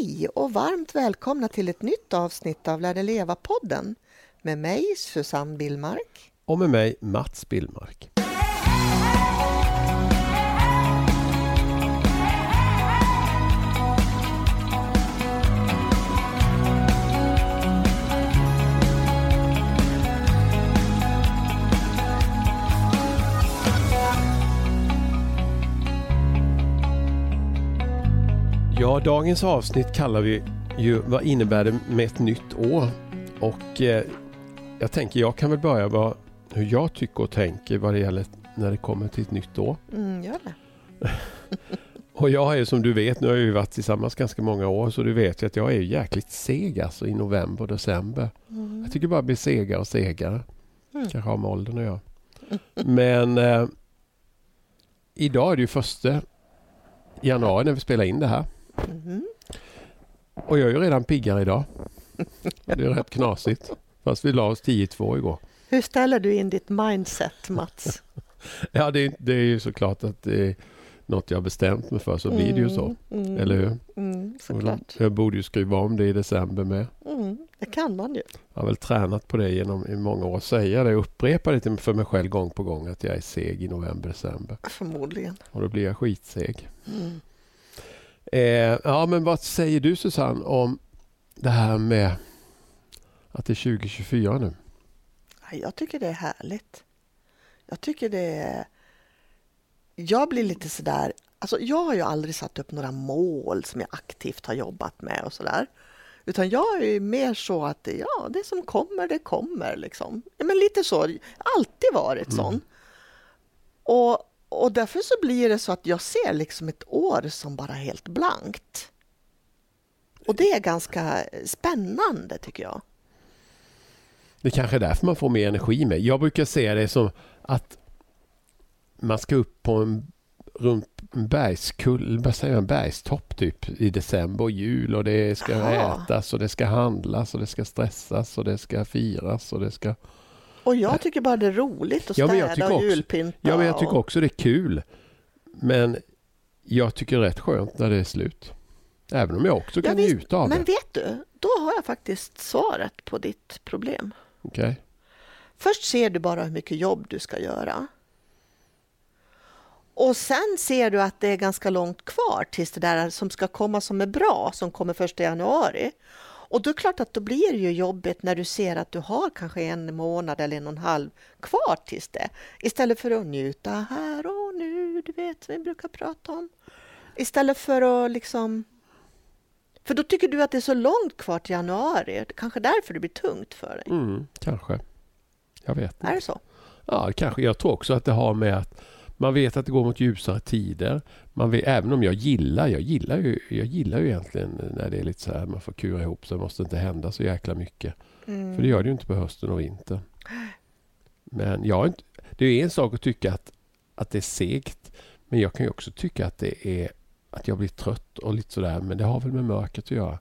Hej och varmt välkomna till ett nytt avsnitt av Lär dig leva-podden med mig Susanne Billmark. Och med mig Mats Billmark. Ja, dagens avsnitt kallar vi ju Vad innebär det med ett nytt år? Och eh, jag tänker jag kan väl börja med hur jag tycker och tänker vad det gäller när det kommer till ett nytt år. Mm, gör det. och jag är som du vet, nu har ju varit tillsammans ganska många år så du vet ju att jag är jäkligt seg alltså i november och december. Mm. Jag tycker bara blir segare och segare. Mm. Kanske har med åldern att göra. Men eh, idag är det ju första januari när vi spelar in det här. Mm. Och jag är ju redan piggare idag. Det är rätt knasigt. Fast vi la oss 10-2 igår. Hur ställer du in ditt mindset Mats? ja det, det, är ju såklart att det är något jag bestämt mig för så blir det ju så. Mm, mm. Eller hur? Mm, såklart. Jag borde ju skriva om det i december med. Mm, det kan man ju. Jag har väl tränat på det genom i många år. Säga det, upprepa det för mig själv gång på gång att jag är seg i november, december. Förmodligen. Och då blir jag skitseg. Eh, ja, men vad säger du Susanne om det här med att det är 2024 nu? Jag tycker det är härligt. Jag tycker det är... Jag blir lite sådär... Alltså jag har ju aldrig satt upp några mål som jag aktivt har jobbat med och sådär. Utan jag är mer så att ja, det som kommer, det kommer. Liksom. Ja, men lite så. Alltid varit mm. sån. Och och därför så blir det så att jag ser liksom ett år som bara helt blankt. Och det är ganska spännande tycker jag. Det kanske är därför man får mer energi med. Jag brukar se det som att man ska upp på en, runt en bergskull, vad säger en bergstopp typ i december och jul och det ska Aha. ätas och det ska handlas och det ska stressas och det ska firas och det ska och jag tycker bara det är roligt att städa ja, och julpynta. Ja, men jag tycker också det är kul. Men jag tycker det är rätt skönt när det är slut. Även om jag också kan ja, njuta av men det. Men vet du, då har jag faktiskt svaret på ditt problem. Okej. Okay. Först ser du bara hur mycket jobb du ska göra. Och sen ser du att det är ganska långt kvar tills det där som ska komma som är bra, som kommer första januari. Och då är det klart att då blir det ju jobbigt när du ser att du har kanske en månad eller en och en halv kvar tills det. Istället för att njuta här och nu, du vet, som vi brukar prata om. Istället för att liksom... För då tycker du att det är så långt kvar till januari. Kanske därför det blir tungt för dig. Mm, kanske. Jag vet inte. Är det så? Ja, kanske. Jag tror också att det har med att man vet att det går mot ljusare tider. Man vet, även om jag gillar, jag gillar ju, jag gillar ju egentligen när det är lite så här, man får kura ihop sig, det måste inte hända så jäkla mycket. Mm. För det gör det ju inte på hösten och vintern. Men jag, det är en sak att tycka att, att det är segt. Men jag kan ju också tycka att det är att jag blir trött och lite sådär. Men det har väl med mörkret att göra.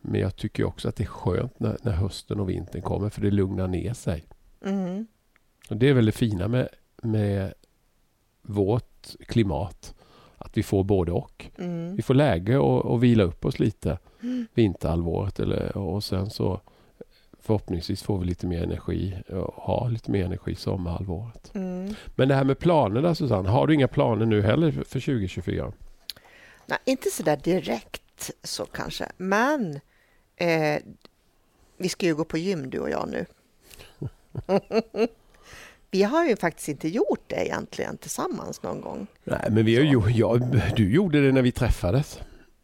Men jag tycker också att det är skönt när, när hösten och vintern kommer för det lugnar ner sig. Mm. Och Det är väl det fina med, med vårt klimat. Att vi får både och. Mm. Vi får läge att vila upp oss lite mm. vinterhalvåret eller, och sen så förhoppningsvis får vi lite mer energi och ha lite mer energi sommarhalvåret. Mm. Men det här med planerna Susanne, har du inga planer nu heller för 2024? Nej, inte så där direkt så kanske, men eh, vi ska ju gå på gym du och jag nu. vi har ju faktiskt inte gjort det egentligen tillsammans någon gång. Nej, men vi har ju, ja, du gjorde det när vi träffades.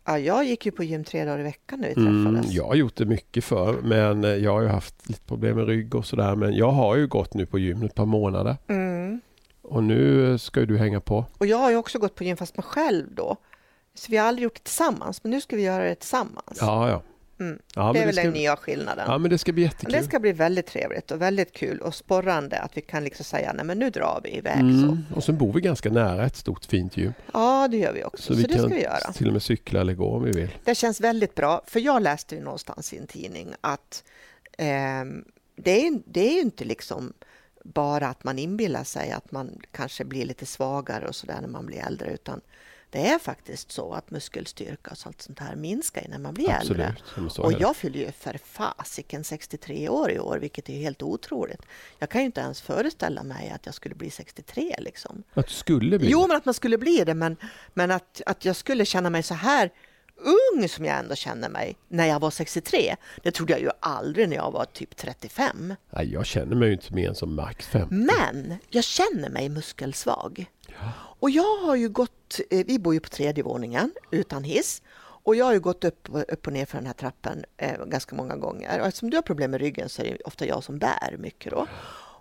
Ja, jag gick ju på gym tre dagar i veckan när vi mm, träffades. Mm, jag har gjort det mycket för men jag har ju haft lite problem med rygg och sådär. Men jag har ju gått nu på gym ett par månader. Mm. Och nu ska du hänga på. Och jag har ju också gått på gym fast med själv då. Så vi har aldrig gjort det tillsammans, men nu ska vi göra det tillsammans. Ja, ja. Mm. Ja, det är väl den nya skillnaden. Ja, men det ska bli jättekul. Det ska bli väldigt trevligt och väldigt kul och sporrande att vi kan liksom säga nej men nu drar vi iväg. Mm. Så. Och sen bor vi ganska nära ett stort fint gym. Ja, det gör vi också. Så, så vi det ska vi göra. till och med cykla eller gå om vi vill. Det känns väldigt bra, för jag läste ju någonstans i en tidning att eh, det, är, det är ju inte liksom bara att man inbillar sig att man kanske blir lite svagare och sådär när man blir äldre, utan det är faktiskt så att muskelstyrka och sånt, sånt här minskar när man blir äldre. Absolut. Är Och jag fyller ju för fasiken 63 år i år, vilket är helt otroligt. Jag kan ju inte ens föreställa mig att jag skulle bli 63 liksom. Att du skulle bli Jo, men att man skulle bli det, men, men att, att jag skulle känna mig så här ung som jag ändå känner mig när jag var 63, det trodde jag ju aldrig när jag var typ 35. Nej, jag känner mig ju inte mer än som max fem. Men jag känner mig muskelsvag. Och jag har ju gått, eh, vi bor ju på tredje våningen utan hiss. Och jag har ju gått upp, upp och ner för den här trappen eh, ganska många gånger. Och eftersom du har problem med ryggen så är det ofta jag som bär mycket då.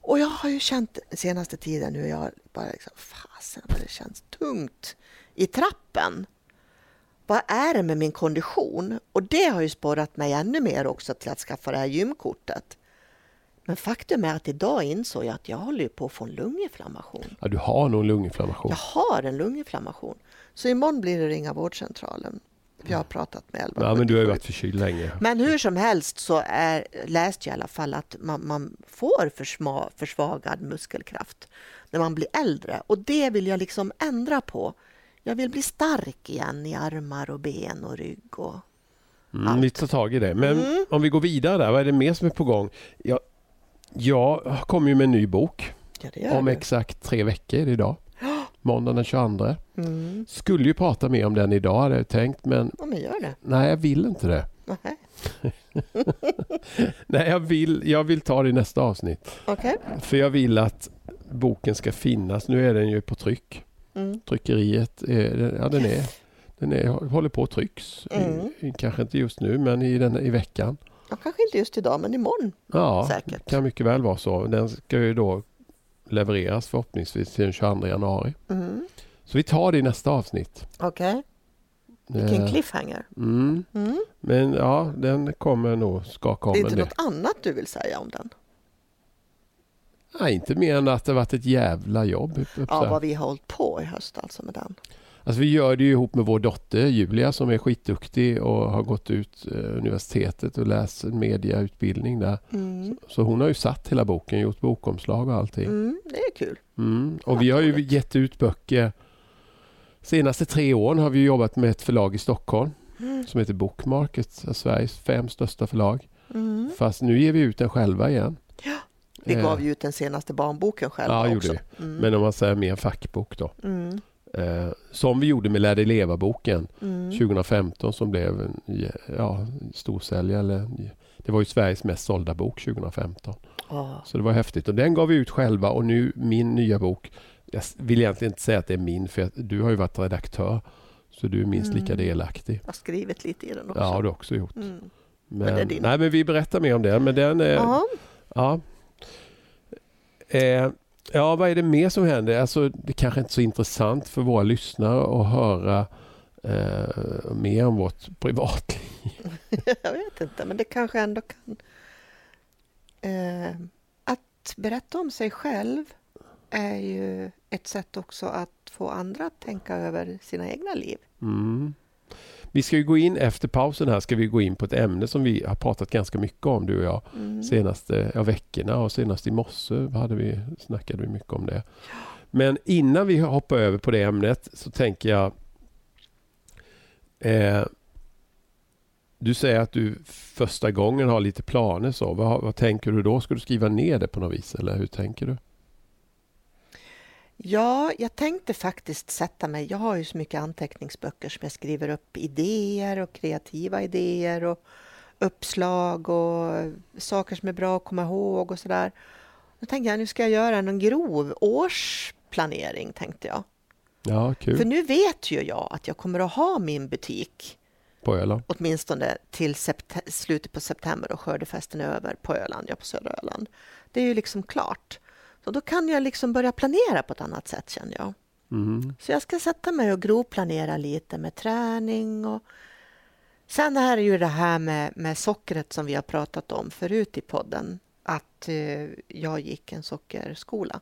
Och jag har ju känt senaste tiden nu, jag bara liksom, fasen vad det känns tungt i trappen. Vad är det med min kondition? Och det har ju sporrat mig ännu mer också till att skaffa det här gymkortet. Men faktum är att idag insåg jag att jag håller på att få en lunginflammation. Ja, du har nog lunginflammation. Jag har en lunginflammation. Så imorgon blir det ringa vårdcentralen. Vi har pratat med 11 Ja, men du har ju varit förkyld länge. Men hur som helst så är, läste jag i alla fall att man, man får försma, försvagad muskelkraft när man blir äldre. Och det vill jag liksom ändra på. Jag vill bli stark igen i armar och ben och rygg. Och... Mm, vi tar tag i det. Men Mm. om vi går vidare där, vad är det mer som är på gång? Jag, jag kommer ju med en ny bok Ja, om du. exakt tre veckor är det idag. Måndag den 22. Mm. Skulle ju prata mer om den idag hade jag tänkt men Ja, men gör det. nej jag vill inte det. Nähä. Nej jag vill, jag vill ta det i nästa avsnitt. Okej. För jag vill att boken ska finnas. Nu är den ju på tryck. Mm. Tryckeriet, är, ja den är, den är, håller på att trycks. Mm. I, kanske inte just nu men i, den, i veckan. Ja, kanske inte just idag, men imorgon Ja, säkert. kan mycket väl vara så. Den ska ju då levereras förhoppningsvis till den 22 januari. Mm. Så vi tar det i nästa avsnitt. Okej. Vilken Eh, cliffhanger. Mm. Mm. Men ja, den kommer nog, ska Det komma. är inte nu. något annat du vill säga om den? Nej, inte mer än att det varit ett jävla jobb. upp- så Ja, vad vi har hållit på i höst alltså med den. Alltså vi gör det ju ihop med vår dotter Julia som är skitduktig och har gått ut eh, universitetet och läst mediautbildning där. Mm. Så hon har ju satt hela boken, gjort bokomslag och allting. Mm, det är kul. Mm. Och vi har ju gett ut böcker. Senaste tre åren har vi jobbat med ett förlag i Stockholm Mm. som heter Bookmark, ett av Sveriges fem största förlag. Mm. Fast nu ger vi ut den själva igen. Vi Eh, gav ju ut den senaste barnboken själva Ja, också. Mm. Men om man säger mer fackbok då. Mm. Eh, som vi gjorde med Lär dig leva-boken Mm. 2015 som blev en ja, storsäljare. Det var ju Sveriges mest sålda bok 2015. Ja. Så det var häftigt. Och den gav vi ut själva och nu min nya bok. Jag vill egentligen inte säga att det är min för att du har ju varit redaktör. Så du är minst lika Mm. delaktig. Jag har skrivit lite i den också. Ja, har du också gjort. Mm. Men, det är din. nej, men vi berättar mer om det. Men den är, Ja. Ja. Eh, ja, vad är det mer som händer? Alltså, det kanske inte är så intressant för våra lyssnare att höra eh, mer om vårt privatliv. jag vet inte, men det kanske ändå kan... Eh, att berätta om sig själv är ju ett sätt också att få andra att tänka över sina egna liv. Mm. Vi ska ju gå in efter pausen här ska vi gå in på ett ämne som vi har pratat ganska mycket om du och jag Mm. senaste ja, veckorna och senast i morse hade vi, snackade vi mycket om det. Men innan vi hoppar över på det ämnet så tänker jag eh, Du säger att du första gången har lite planer. Så. Vad, vad tänker du då? Ska du skriva ner det på något vis eller hur tänker du? Ja, jag tänkte faktiskt sätta mig... Jag har ju så mycket anteckningsböcker som jag skriver upp idéer och kreativa idéer och uppslag och saker som är bra att komma ihåg och sådär. Då tänkte jag nu ska jag göra en grov årsplanering, tänkte jag. Ja, kul. För nu vet ju jag att jag kommer att ha min butik På Öland. åtminstone till slutet på september och skördefesten är över på Öland, ja på södra Öland. Det är ju liksom klart. Så då kan jag liksom börja planera på ett annat sätt känner jag. Mm. Så jag ska sätta mig och grovplanera lite med träning och sen är det ju det här med, med sockret som vi har pratat om förut i podden. Att eh, jag gick en sockerskola.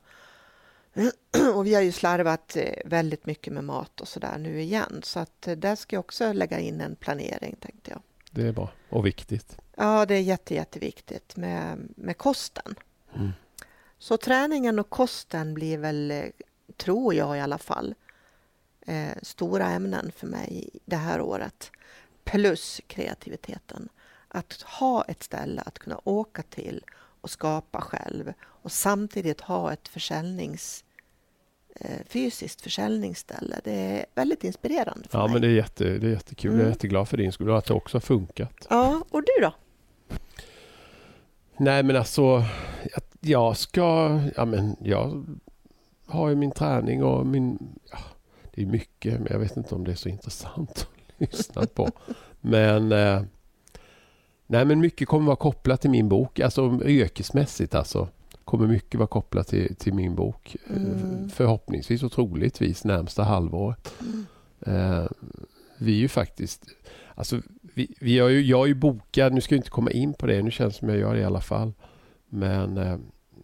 Och vi har ju slarvat eh, väldigt mycket med mat och sådär nu igen. Så att eh, där ska jag också lägga in en planering tänkte jag. Det är bra och viktigt. Ja, det är jätte, jätteviktigt med, med kosten. Mm. Så träningen och kosten blir väl, eh, tror jag i alla fall, eh, stora ämnen för mig det här året. Plus kreativiteten. Att ha ett ställe att kunna åka till och skapa själv och samtidigt ha ett försäljnings eh, fysiskt försäljningsställe. Det är väldigt inspirerande för Ja, mig. men det är, jätte, det är jättekul. Mm. Jag är jätteglad för din skull och att det också har funkat. Ja, och du då? Nej, men alltså, jag ska... Ja, men jag har ju min träning och min... Ja, det är mycket, men jag vet inte om det är så intressant att lyssna på. Men... Eh, nej, men mycket kommer vara kopplat till min bok. Alltså yrkesmässigt alltså. Kommer mycket vara kopplat till, till min bok. Mm. Förhoppningsvis och troligtvis närmsta halvåret. Mm. Eh, vi är ju faktiskt... Alltså, vi, vi har ju, jag är ju bokad, nu ska jag inte komma in på det, nu känns det som jag gör det i alla fall. Men eh,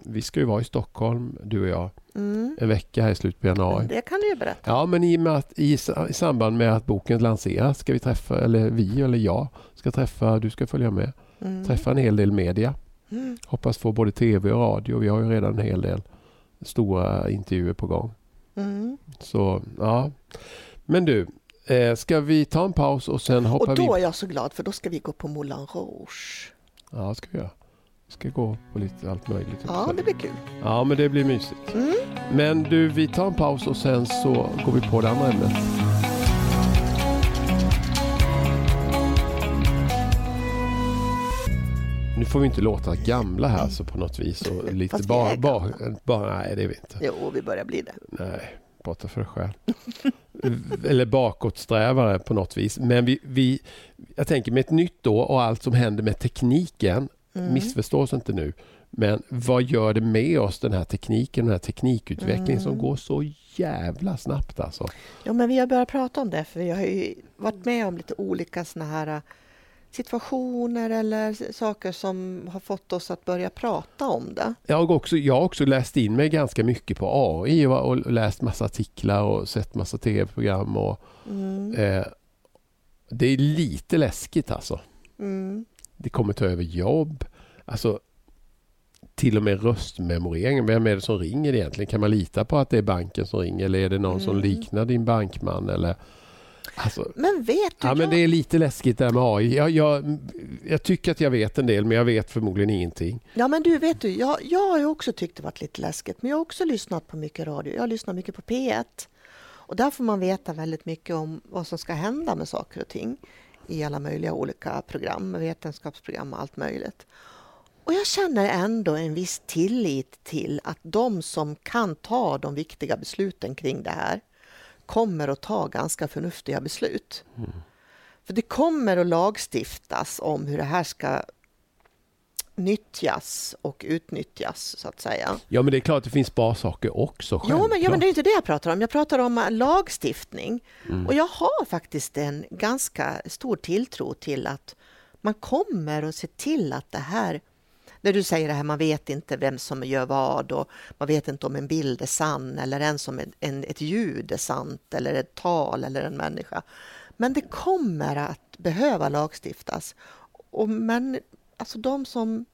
vi ska ju vara i Stockholm, du och jag, Mm. en vecka här i slutet på januari. Det kan du ju berätta. Ja, men i, att, i, i samband med att boken lanseras ska vi träffa, eller vi eller jag ska träffa, du ska följa med, Mm. träffa en hel del media. Mm. Hoppas få både tv och radio. Vi har ju redan en hel del stora intervjuer på gång. Mm. Så ja. Men du, eh, ska vi ta en paus och sen hoppar Och då vi... är jag så glad för då ska vi gå på Moulin Rouge. Ja, ska vi göra. Vi ska gå på lite allt möjligt. Ja, också. det blir kul. ja, men det blir mysigt. Mm. Men du, vi tar en paus och sen så går vi på det andra ämnet. Nu får vi inte låta gamla här så på något vis. Och lite bara, gamla. bara, nej det är vi inte. Jo, vi börjar bli det. Nej, prata för dig själv. Eller bakåtsträvare på något vis. Men vi, vi, jag tänker med ett nytt år och allt som händer med tekniken. Mm. Missförstå oss inte nu. Men vad gör det med oss den här tekniken, den här teknikutvecklingen som Mm. går så jävla snabbt alltså. Ja, men vi har börjat prata om det för vi har ju varit med om lite olika såna här äh, situationer eller saker som har fått oss att börja prata om det. Jag har också, jag har också läst in mig ganska mycket på AI och, och läst massa artiklar och sett massa tv-program. Och, Mm. eh, det är lite läskigt alltså. Mm. Det kommer ta över jobb. Alltså, till och med röstmemoreringen. Vem är det som ringer egentligen? Kan man lita på att det är banken som ringer eller är det någon som Mm. liknar din bankman? Eller, alltså, Men vet du, ja, men det är lite läskigt där med AI. Jag, jag, jag tycker att jag vet en del men jag vet förmodligen ingenting. ja, men du vet du, jag, jag har också tyckt det varit lite läskigt, men jag har också lyssnat på mycket radio. Jag har lyssnat mycket på P1 och där får man veta väldigt mycket om vad som ska hända med saker och ting i alla möjliga olika program, vetenskapsprogram och allt möjligt. Och jag känner ändå en viss tillit till att de som kan ta de viktiga besluten kring det här kommer att ta ganska förnuftiga beslut. För det kommer att lagstiftas om hur det här ska nyttjas och utnyttjas så att säga. Ja men det är klart att det finns bra saker också. Jo, men, ja, men det är inte det jag pratar om. Jag pratar om eh, lagstiftning. Mm. Och jag har faktiskt en ganska stor tilltro till att man kommer att se till att det här när du säger det här, man vet inte vem som gör vad och man vet inte om en bild är sann eller ens om en, en, ett ljud är sant eller ett tal eller en människa. Men det kommer att behöva lagstiftas. Och men, alltså de som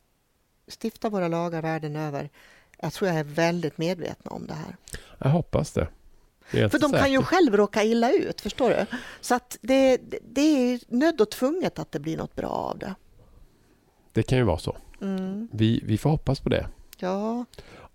stiftar våra lagar världen över, jag tror jag är väldigt medvetna om det här. Jag hoppas det. Är För de kan ju själv råka illa ut, förstår du? Så att det, det är nödd och tvunget att det blir något bra av det. Det kan ju vara så. Mm. Vi, vi får hoppas på det. Ja,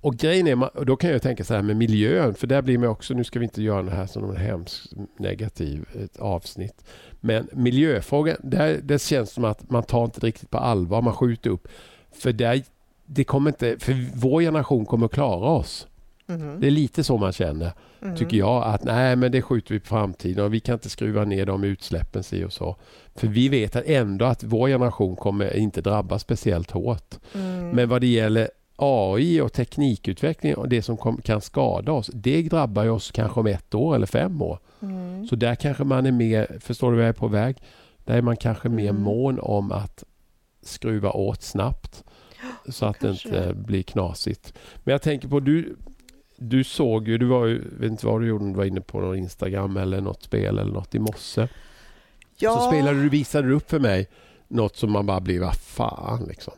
Och grejen är, då kan jag tänka så här med miljön, för där blir man också, nu ska vi inte göra det här som en hemsk negativ ett avsnitt. Men miljöfrågan, där, det känns som att man tar inte riktigt på allvar, man skjuter upp. För där, det kommer inte, för vår generation kommer klara oss. Mhm. Det är lite så man känner, Mhm. tycker jag, att nej men det skjuter vi på framtiden och vi kan inte skruva ner de utsläppen si och så. För vi vet ändå att vår generation kommer inte drabbas speciellt hårt. Mm. Men vad det gäller AI och teknikutveckling och det som kom, kan skada oss, det drabbar oss kanske om ett år eller fem år. Mm. Så där kanske man är mer, förstår du vad jag är på väg? Där är man kanske mer Mm. mån om att skruva åt snabbt. Så att kanske det inte blir knasigt. Men jag tänker på, du, du såg ju, du var ju, vet inte vad du gjorde, du var inne på någon Instagram eller något spel eller något i morse. ja. Så spelade du, visade du upp för mig något som man bara blir, vad fan liksom.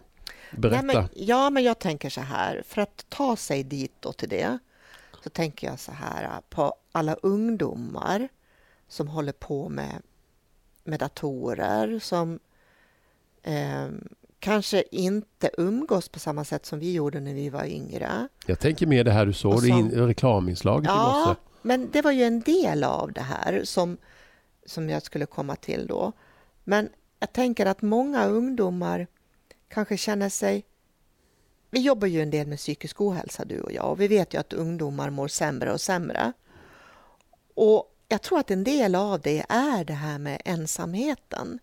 Berätta. Nej, men, ja, men jag tänker så här, för att ta sig dit då till det så tänker jag så här på alla ungdomar som håller på med, med datorer, som eh, kanske inte umgås på samma sätt som vi gjorde när vi var yngre. Jag tänker mer det här du såg i reklaminslaget ja, i morse. men det var ju en del av det här som, som jag skulle komma till då. Men jag tänker att många ungdomar kanske känner sig... Vi jobbar ju en del med psykisk ohälsa, du och jag, och vi vet ju att ungdomar mår sämre och sämre. Och jag tror att en del av det är det här med ensamheten.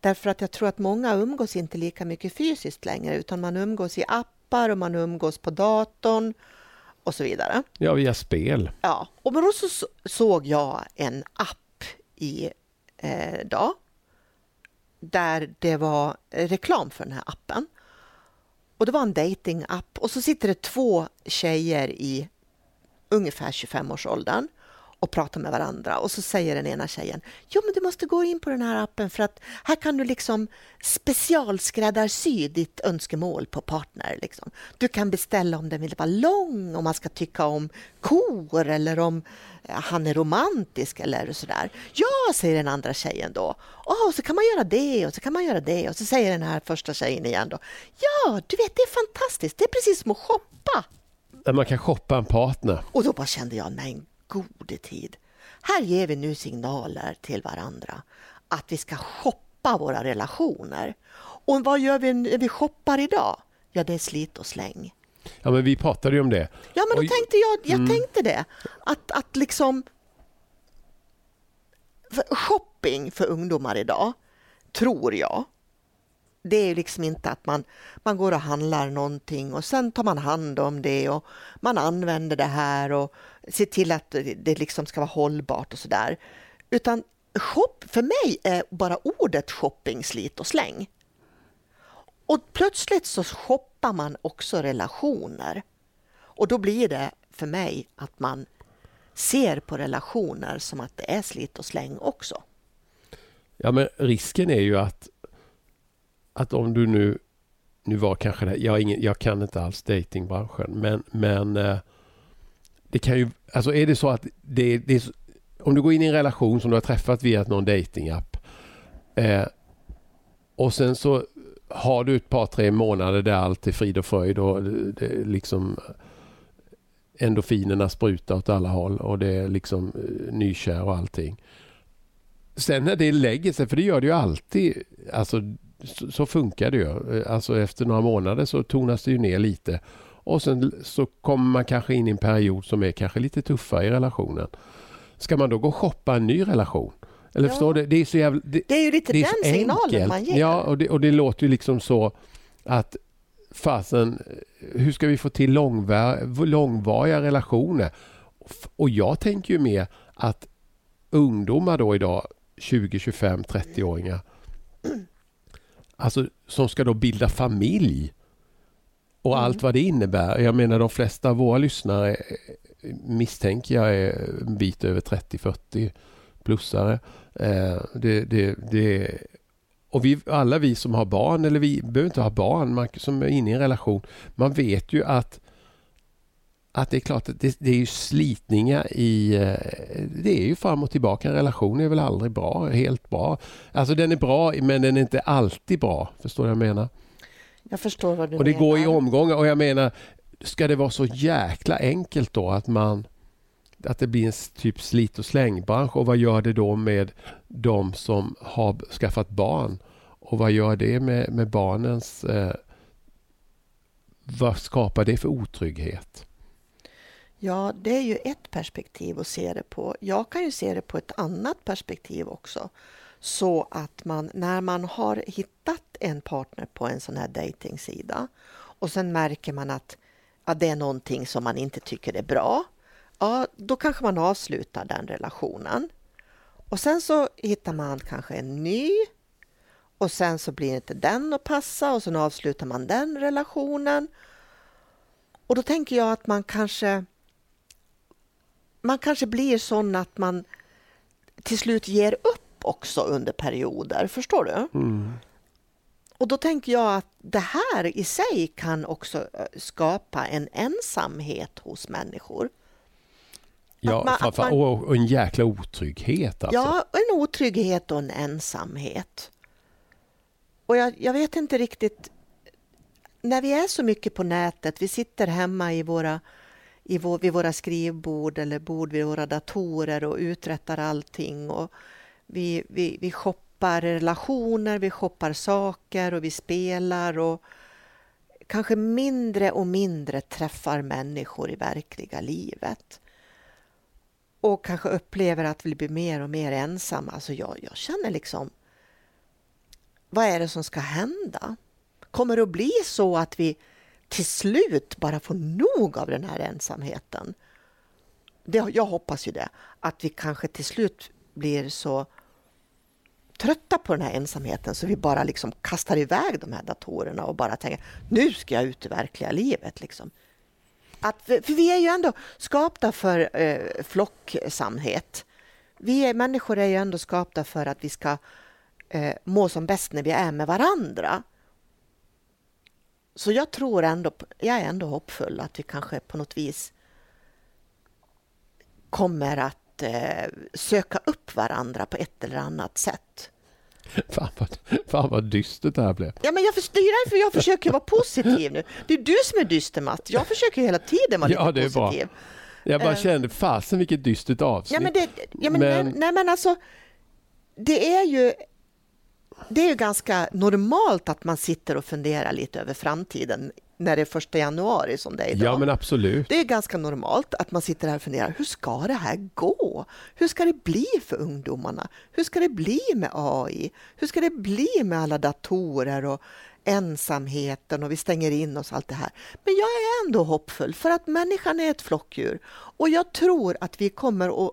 Därför att jag tror att många umgås inte lika mycket fysiskt längre, utan man umgås i appar och man umgås på datorn och så vidare. Ja, via spel. Ja, och då så såg jag en app i eh, dag där det var reklam för den här appen. Och det var en datingapp och så sitter det två tjejer i ungefär 25-årsåldern och pratar med varandra och så säger den ena tjejen Jo men du måste gå in på den här appen för att här kan du liksom specialskräddarsy ditt önskemål på partner. Liksom. Du kan beställa om den vill vara lång, om man ska tycka om kor eller om eh, han är romantisk eller sådär. Ja, säger den andra tjejen då. Oh, så kan man göra det och så kan man göra det och så säger den här första tjejen igen då. Ja, du vet det är fantastiskt, det är precis som att shoppa. Man kan shoppa en partner. Och då bara kände jag, nej gode tid. Här ger vi nu signaler till varandra att vi ska shoppa våra relationer. Och vad gör vi när vi shoppar idag? Ja, det är slit och släng. Ja, men vi pratade ju om det. Ja, men då tänkte jag, jag mm. tänkte det. Att, att liksom... Shopping för ungdomar idag, tror jag, det är liksom inte att man, man går och handlar någonting och sen tar man hand om det och man använder det här och ser till att det liksom ska vara hållbart och sådär. Utan shop, för mig är bara ordet shopping slit och släng. Och plötsligt så shoppar man också relationer. Och då blir det för mig att man ser på relationer som att det är slit och släng också. Ja, men risken är ju att att om du nu, nu var kanske det, jag, ingen, jag kan inte alls datingbranschen, men, men eh, det kan ju, alltså är det så att det, det är, om du går in i en relation som du har träffat via någon datingapp eh, och sen så har du ett par tre månader där allt är frid och fröjd och det, det liksom endorfinerna sprutar åt alla håll och det är liksom eh, nykär och allting. Sen när det lägger sig, för det gör det ju alltid, alltså så, så, funkar det ju. Alltså efter några månader så tonas det ju ner lite. Och sen så kommer man kanske in i en period som är kanske lite tuffare i relationen. Ska man då gå och shoppa en ny relation? Eller ja. förstår du? Det är så jävla... Det, det är ju lite det den signalen man ger. Ja, och det, och det låter ju liksom så att fasen, hur ska vi få till långvar, långvariga relationer? Och jag tänker ju mer att ungdomar då idag, 20, 25, 30-åringar, alltså, som ska då bilda familj. Och mm. allt vad det innebär. Jag menar de flesta av våra lyssnare misstänker jag är en bit över 30-40 plussare. Eh, det, det, det, och vi, alla vi som har barn, eller vi behöver inte ha barn, man, som är inne i en relation, man vet ju att att det är klart att det, det, är ju slitningar i... Eh, det är ju fram och tillbaka. En relation är väl aldrig bra, helt bra. Alltså den är bra men den är inte alltid bra. Förstår du vad jag menar? Jag förstår vad du och det menar. går i omgångar och jag menar, ska det vara så jäkla enkelt då att man att det blir en typ slit och slängbransch och vad gör det då med de som har skaffat barn? Och vad gör det med, med barnens... Eh, vad skapar det för otrygghet? Ja, det är ju ett perspektiv att se det på. Jag kan ju se det på ett annat perspektiv också. Så att man, när man har hittat en partner på en sån här dejtingsida och sen märker man att ja, det är någonting som man inte tycker är bra. Ja, då kanske man avslutar den relationen. Och sen så hittar man kanske en ny och sen så blir inte den att passa och sen avslutar man den relationen. Och då tänker jag att man kanske man kanske blir sån att man till slut ger upp också under perioder. Förstår du? Mm. Och då tänker jag att det här i sig kan också skapa en ensamhet hos människor. Ja, man- framför, man- och, och en jäkla otrygghet alltså. Ja, en otrygghet och en ensamhet. Och jag, jag vet inte riktigt... När vi är så mycket på nätet, vi sitter hemma i våra, i vår, vid våra skrivbord eller bord vid våra datorer och uträttar allting. Och vi, vi, vi shoppar relationer, vi shoppar saker och vi spelar och kanske mindre och mindre träffar människor i verkliga livet och kanske upplever att vi blir mer och mer ensamma. Alltså jag, jag känner liksom, vad är det som ska hända? Kommer det att bli så att vi till slut bara får nog av den här ensamheten? Det, jag hoppas ju det, att vi kanske till slut blir så trötta på den här ensamheten så vi bara liksom kastar iväg de här datorerna och bara tänker nu ska jag ut i verkliga livet. Liksom. Att, för vi är ju ändå skapta för eh, flocksamhet. Vi är, människor är ju ändå skapta för att vi ska eh, må som bäst när vi är med varandra. Så jag tror ändå, jag är ändå hoppfull att vi kanske på något vis kommer att eh, söka upp varandra på ett eller annat sätt. Fan, vad, fan vad dystert det här blev. Ja, men jag, för, det är därför jag försöker vara positiv nu. Det är du som är dyster, Matt. Jag försöker hela tiden vara Ja, lite det är bra. positiv. Jag bara Eh. kände, fasen vilket dystert avsnitt. Ja, men det, ja, men, Men- Nej, nej, men alltså, det är ju det är ju ganska normalt att man sitter och funderar lite över framtiden när det är första januari som det är idag. ja men absolut. Det är ganska normalt att man sitter här och funderar, hur ska det här gå? Hur ska det bli för ungdomarna? Hur ska det bli med AI? Hur ska det bli med alla datorer och ensamheten och vi stänger in oss allt det här. Men jag är ändå hoppfull för att människan är ett flockdjur och jag tror att vi kommer att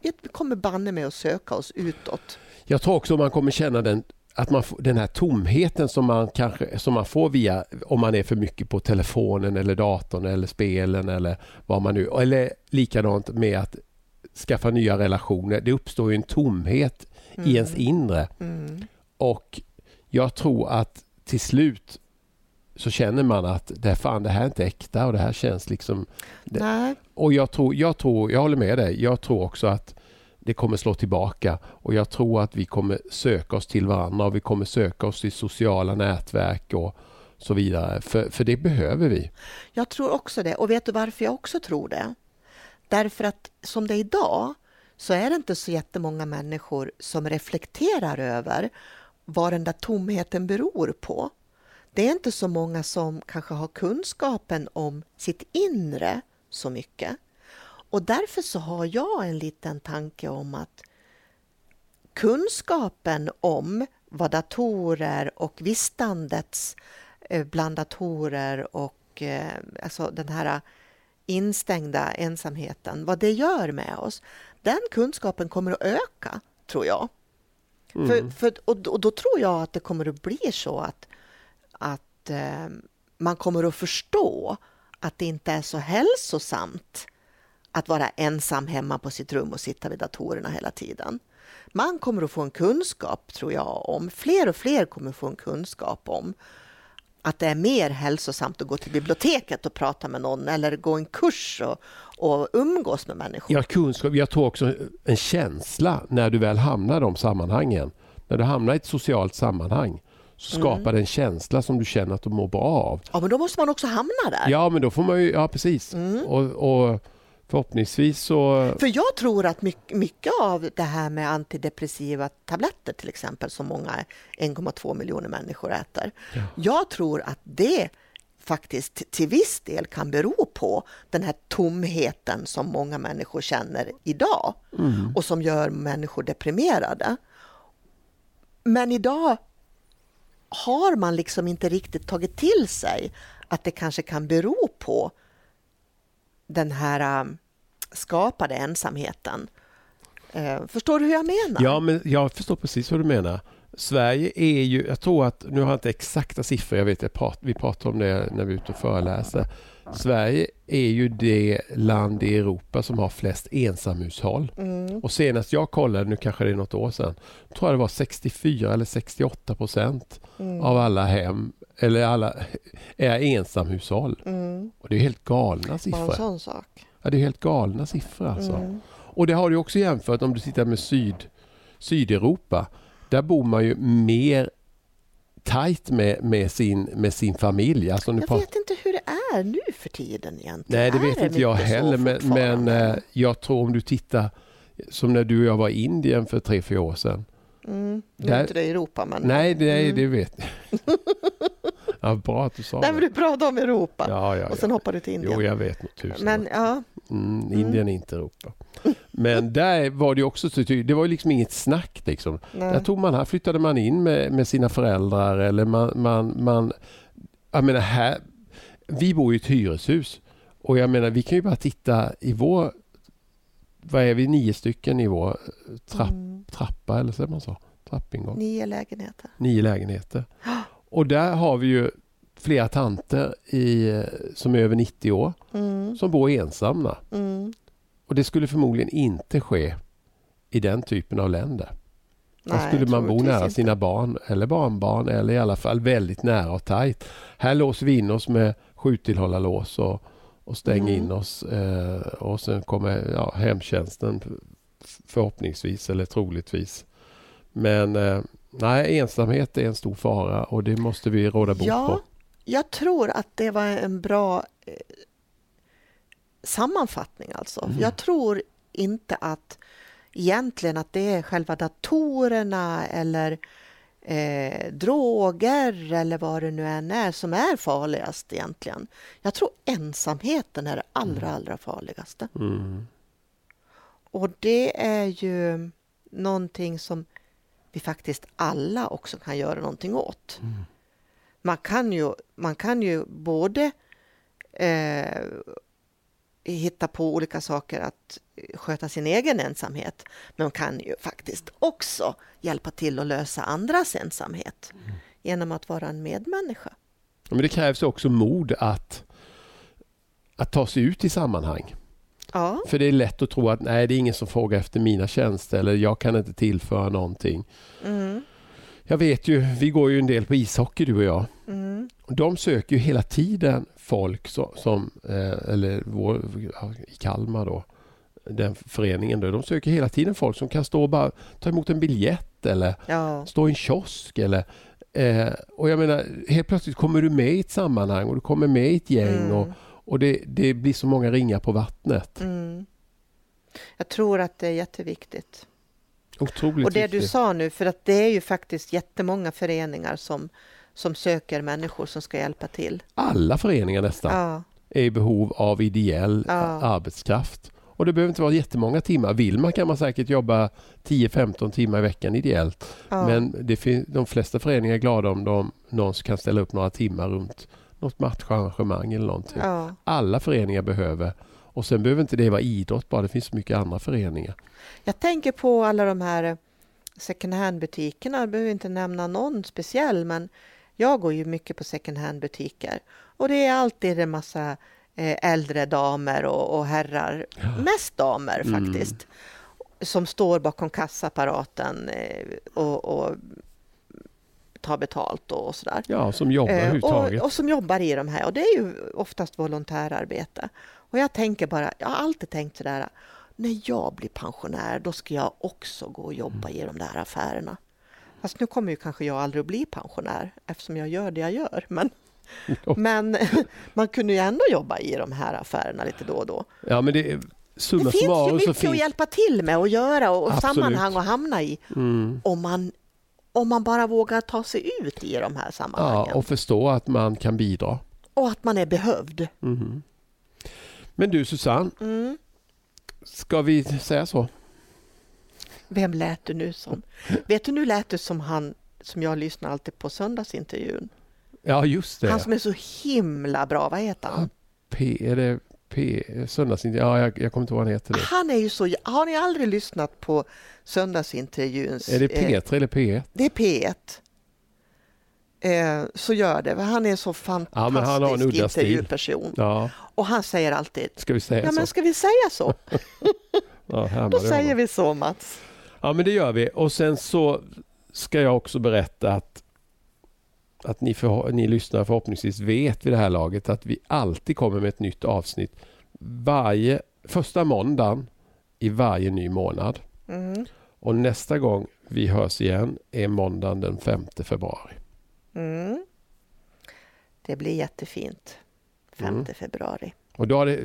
vi kommer banne med att söka oss utåt. Jag tror också man kommer känna den att man får, den här tomheten som man kanske som man får via om man är för mycket på telefonen eller datorn eller spelen eller vad man nu eller likadant med att skaffa nya relationer. Det uppstår ju en tomhet i ens inre Mm. och jag tror att till slut så känner man att det, här- fan, det här är inte äkta och det här känns liksom Det- och jag tror, jag tror, jag håller med dig. Jag tror också att det kommer slå tillbaka och jag tror att vi kommer söka oss till varandra och vi kommer söka oss till sociala nätverk och så vidare. För, för det behöver vi. Jag tror också det. Och vet du varför jag också tror det? Därför att som det är idag så är det inte så jättemånga människor som reflekterar över vad den där tomheten beror på. Det är inte så många som kanske har kunskapen om sitt inre så mycket. Och därför så har jag en liten tanke om att kunskapen om vad datorer och vistandets eh, bland datorer och eh, alltså den här instängda ensamheten, vad det gör med oss, den kunskapen kommer att öka, tror jag. För, för, och, då- och då tror jag att det kommer att bli så att, att eh, man kommer att förstå att det inte är så hälsosamt att vara ensam hemma på sitt rum och sitta vid datorerna hela tiden. Man kommer att få en kunskap, tror jag, om, fler och fler kommer att få en kunskap om att det är mer hälsosamt att gå till biblioteket och prata med någon eller gå en kurs och, och umgås med människor. Ja, kunskap. Jag tror också en känsla när du väl hamnar i de sammanhangen. När du hamnar i ett socialt sammanhang så skapar det en känsla som du känner att du mår bra av. Ja, men då måste man också hamna där. Ja, men då får man ju, ja precis. Och, och förhoppningsvis så För jag tror att mycket, mycket av det här med antidepressiva tabletter till exempel, som många 1,2 miljoner människor äter. Jag tror att det faktiskt till viss del kan bero på den här tomheten som många människor känner idag och som gör människor deprimerade. Men idag har man liksom inte riktigt tagit till sig att det kanske kan bero på den här um, skapade ensamheten. Eh, förstår du hur jag menar? Ja, men jag förstår precis vad du menar. Sverige är ju, jag tror att, nu har jag inte exakta siffror, jag vet jag prat, vi pratar om det när vi är ute och föreläser. Sverige är ju det land i Europa som har flest ensamhushåll. Mm. Och senast jag kollade, nu kanske det är något år sedan, tror jag det var 64 eller 68 procent Mm. av alla hem, eller alla, är ensamhushåll. Mm. Och det är helt galna Bara en siffror. sån sak. Ja, det är helt galna siffror alltså. Mm. Och det har du också jämfört om du tittar med syd, Sydeuropa. Där bor man ju mer tajt med, med, sin, med sin familj. Alltså Jag pratar- vet inte hur det är nu för tiden egentligen. Nej, det Är vet inte jag heller. Men, men eh, jag tror om du tittar som när du och jag var i Indien för tre, fyra år sedan. Mm. Nu Där- är inte det i Europa, men... Nej, det, Mm. det vet ja, Bra att du sa Nej, men det. du pratade om Europa. Ja, ja, Och sen ja. hoppar du till Indien. Jo, jag vet nog tusen. men ja, Mm, Indien är inte Europa. Men där var det också så ty- det var ju liksom inget snack. Liksom. nej. Där tog man, här flyttade man in med, med sina föräldrar eller man, man, man jag menar här, vi bor i ett hyreshus och jag menar vi kan ju bara titta i vår, vad är vi, nio stycken i vår trapp, Mm. trappa eller säger man så? Trappingång. Nio lägenheter. Nio lägenheter. Och där har vi ju flera tanter i, som är över 90 år Mm. som bor ensamma. Mm. Och det skulle förmodligen inte ske i den typen av länder. Nej, skulle man bo nära inte. sina barn eller barnbarn eller i alla fall väldigt nära och tajt. Här låser vi in oss med sjutillhållarlås och, och stänger Mm. in oss eh, och sen kommer ja, hemtjänsten förhoppningsvis eller troligtvis. Men eh, nej, ensamhet är en stor fara och det måste vi råda bot Ja, på. jag tror att det var en bra eh, sammanfattning alltså. Mm. Jag tror inte att egentligen att det är själva datorerna eller eh, droger eller vad det nu än är som är farligast egentligen. Jag tror ensamheten är det allra, allra farligaste. Mm. Och det är ju någonting som vi faktiskt alla också kan göra någonting åt. Mm. Man, kan ju, man kan ju både eh, hitta på olika saker att sköta sin egen ensamhet, men man kan ju faktiskt också hjälpa till att lösa andras ensamhet genom att vara en medmänniska. Men det krävs också mod att, att ta sig ut i sammanhang. Ja, För det är lätt att tro att nej, det är ingen som frågar efter mina tjänster eller jag kan inte tillföra någonting. mm, Jag vet ju, vi går ju en del på ishockey du och jag. mm, De söker ju hela tiden folk som, som eh, eller vår, i Kalmar då, den föreningen då, de söker hela tiden folk som kan stå och bara ta emot en biljett eller ja, stå i en kiosk eller eh, och jag menar helt plötsligt kommer du med i ett sammanhang och du kommer med i ett gäng mm, och, och det, det blir så många ringar på vattnet. mm. Jag tror att det är jätteviktigt. Otroligt Och det du viktigt. sa nu, för att det är ju faktiskt jättemånga föreningar som, som söker människor som ska hjälpa till. Alla föreningar nästan Ja, är i behov av ideell Ja. arbetskraft. Och det behöver inte vara jättemånga timmar. Vill man kan man säkert jobba 10-15 timmar i veckan ideellt. ja, Men det de flesta föreningar är glada om de, någon kan ställa upp några timmar runt något matcharrangemang eller någonting. ja. Alla föreningar behöver. Och sen behöver inte det vara idrott bara. Det finns mycket andra föreningar. Jag tänker på alla de här second hand-butikerna. Jag behöver inte nämna någon speciell, men jag går ju mycket på second hand-butiker. Och det är alltid en massa eh, äldre damer och, och herrar, mest damer Mm. faktiskt, som står bakom kassaapparaten eh, och, och tar betalt och sådär. Ja, som jobbar Eh, överhuvudtaget. och, och som jobbar i de här. Och det är ju oftast volontärarbete. Och jag tänker bara, jag har alltid tänkt sådär, när jag blir pensionär, då ska jag också gå och jobba i de där affärerna. Fast nu kommer ju kanske jag aldrig att bli pensionär eftersom jag gör det jag gör. Men, men man kunde ju ändå jobba i de här affärerna lite då och då. Ja, men det Det finns ju mycket att finns... hjälpa till med och göra och, och Absolut. sammanhang att hamna i Mm. om man, om man bara vågar ta sig ut i de här sammanhangen. Ja, och förstå att man kan bidra. och att man är behövd. Mhm. Men du Susanne, Mm. ska vi säga så? Vem lät du nu som? Vet du, nu lät du som han som jag lyssnar alltid på söndagsintervjun. Ja, just det. Han som är så himla bra, vad heter han? P, är det P, söndagsintervju? Ja, jag, jag kommer inte ihåg vad han heter nu. Han är ju så... Har ni aldrig lyssnat på söndagsintervjuns... Är det eh, P3 eller P1? det är P1. Eh, så gör det, han är så fantastisk Ja, men intervjuperson. Ja, Och han säger alltid, ska vi säga ja men så? ska vi säga så? Ja, Då säger honom. vi så Mats. Ja, men det gör vi. Och sen så ska jag också berätta att att ni, för, ni lyssnare förhoppningsvis vet vid det här laget att vi alltid kommer med ett nytt avsnitt varje första måndagen i varje ny månad. Mm. Och nästa gång vi hörs igen är måndagen den 5 februari. Mm. Det blir jättefint. 5 Mm. februari. Och då det,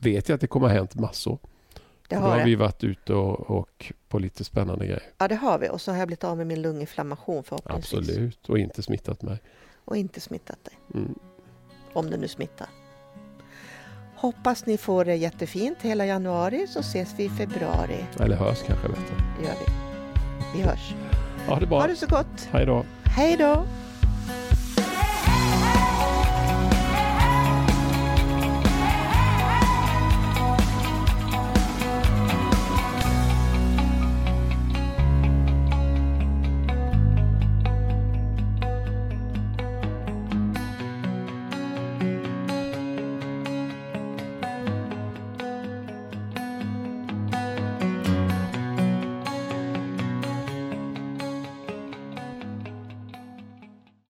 vet jag att det kommer ha hänt massor. Det då har har det. vi varit ute och, och på lite spännande grejer. Ja, det har vi. Och så har jag blivit av med min lunginflammation förhoppningsvis. Absolut. Och inte smittat mig. Och inte smittat dig. Mm. Om det nu smittar. Hoppas ni får det jättefint hela januari så ses vi i februari. Eller hörs kanske bättre. Det gör vi. Vi hörs. Ja, det bra. Ha det så gott. Hej då. Hej då!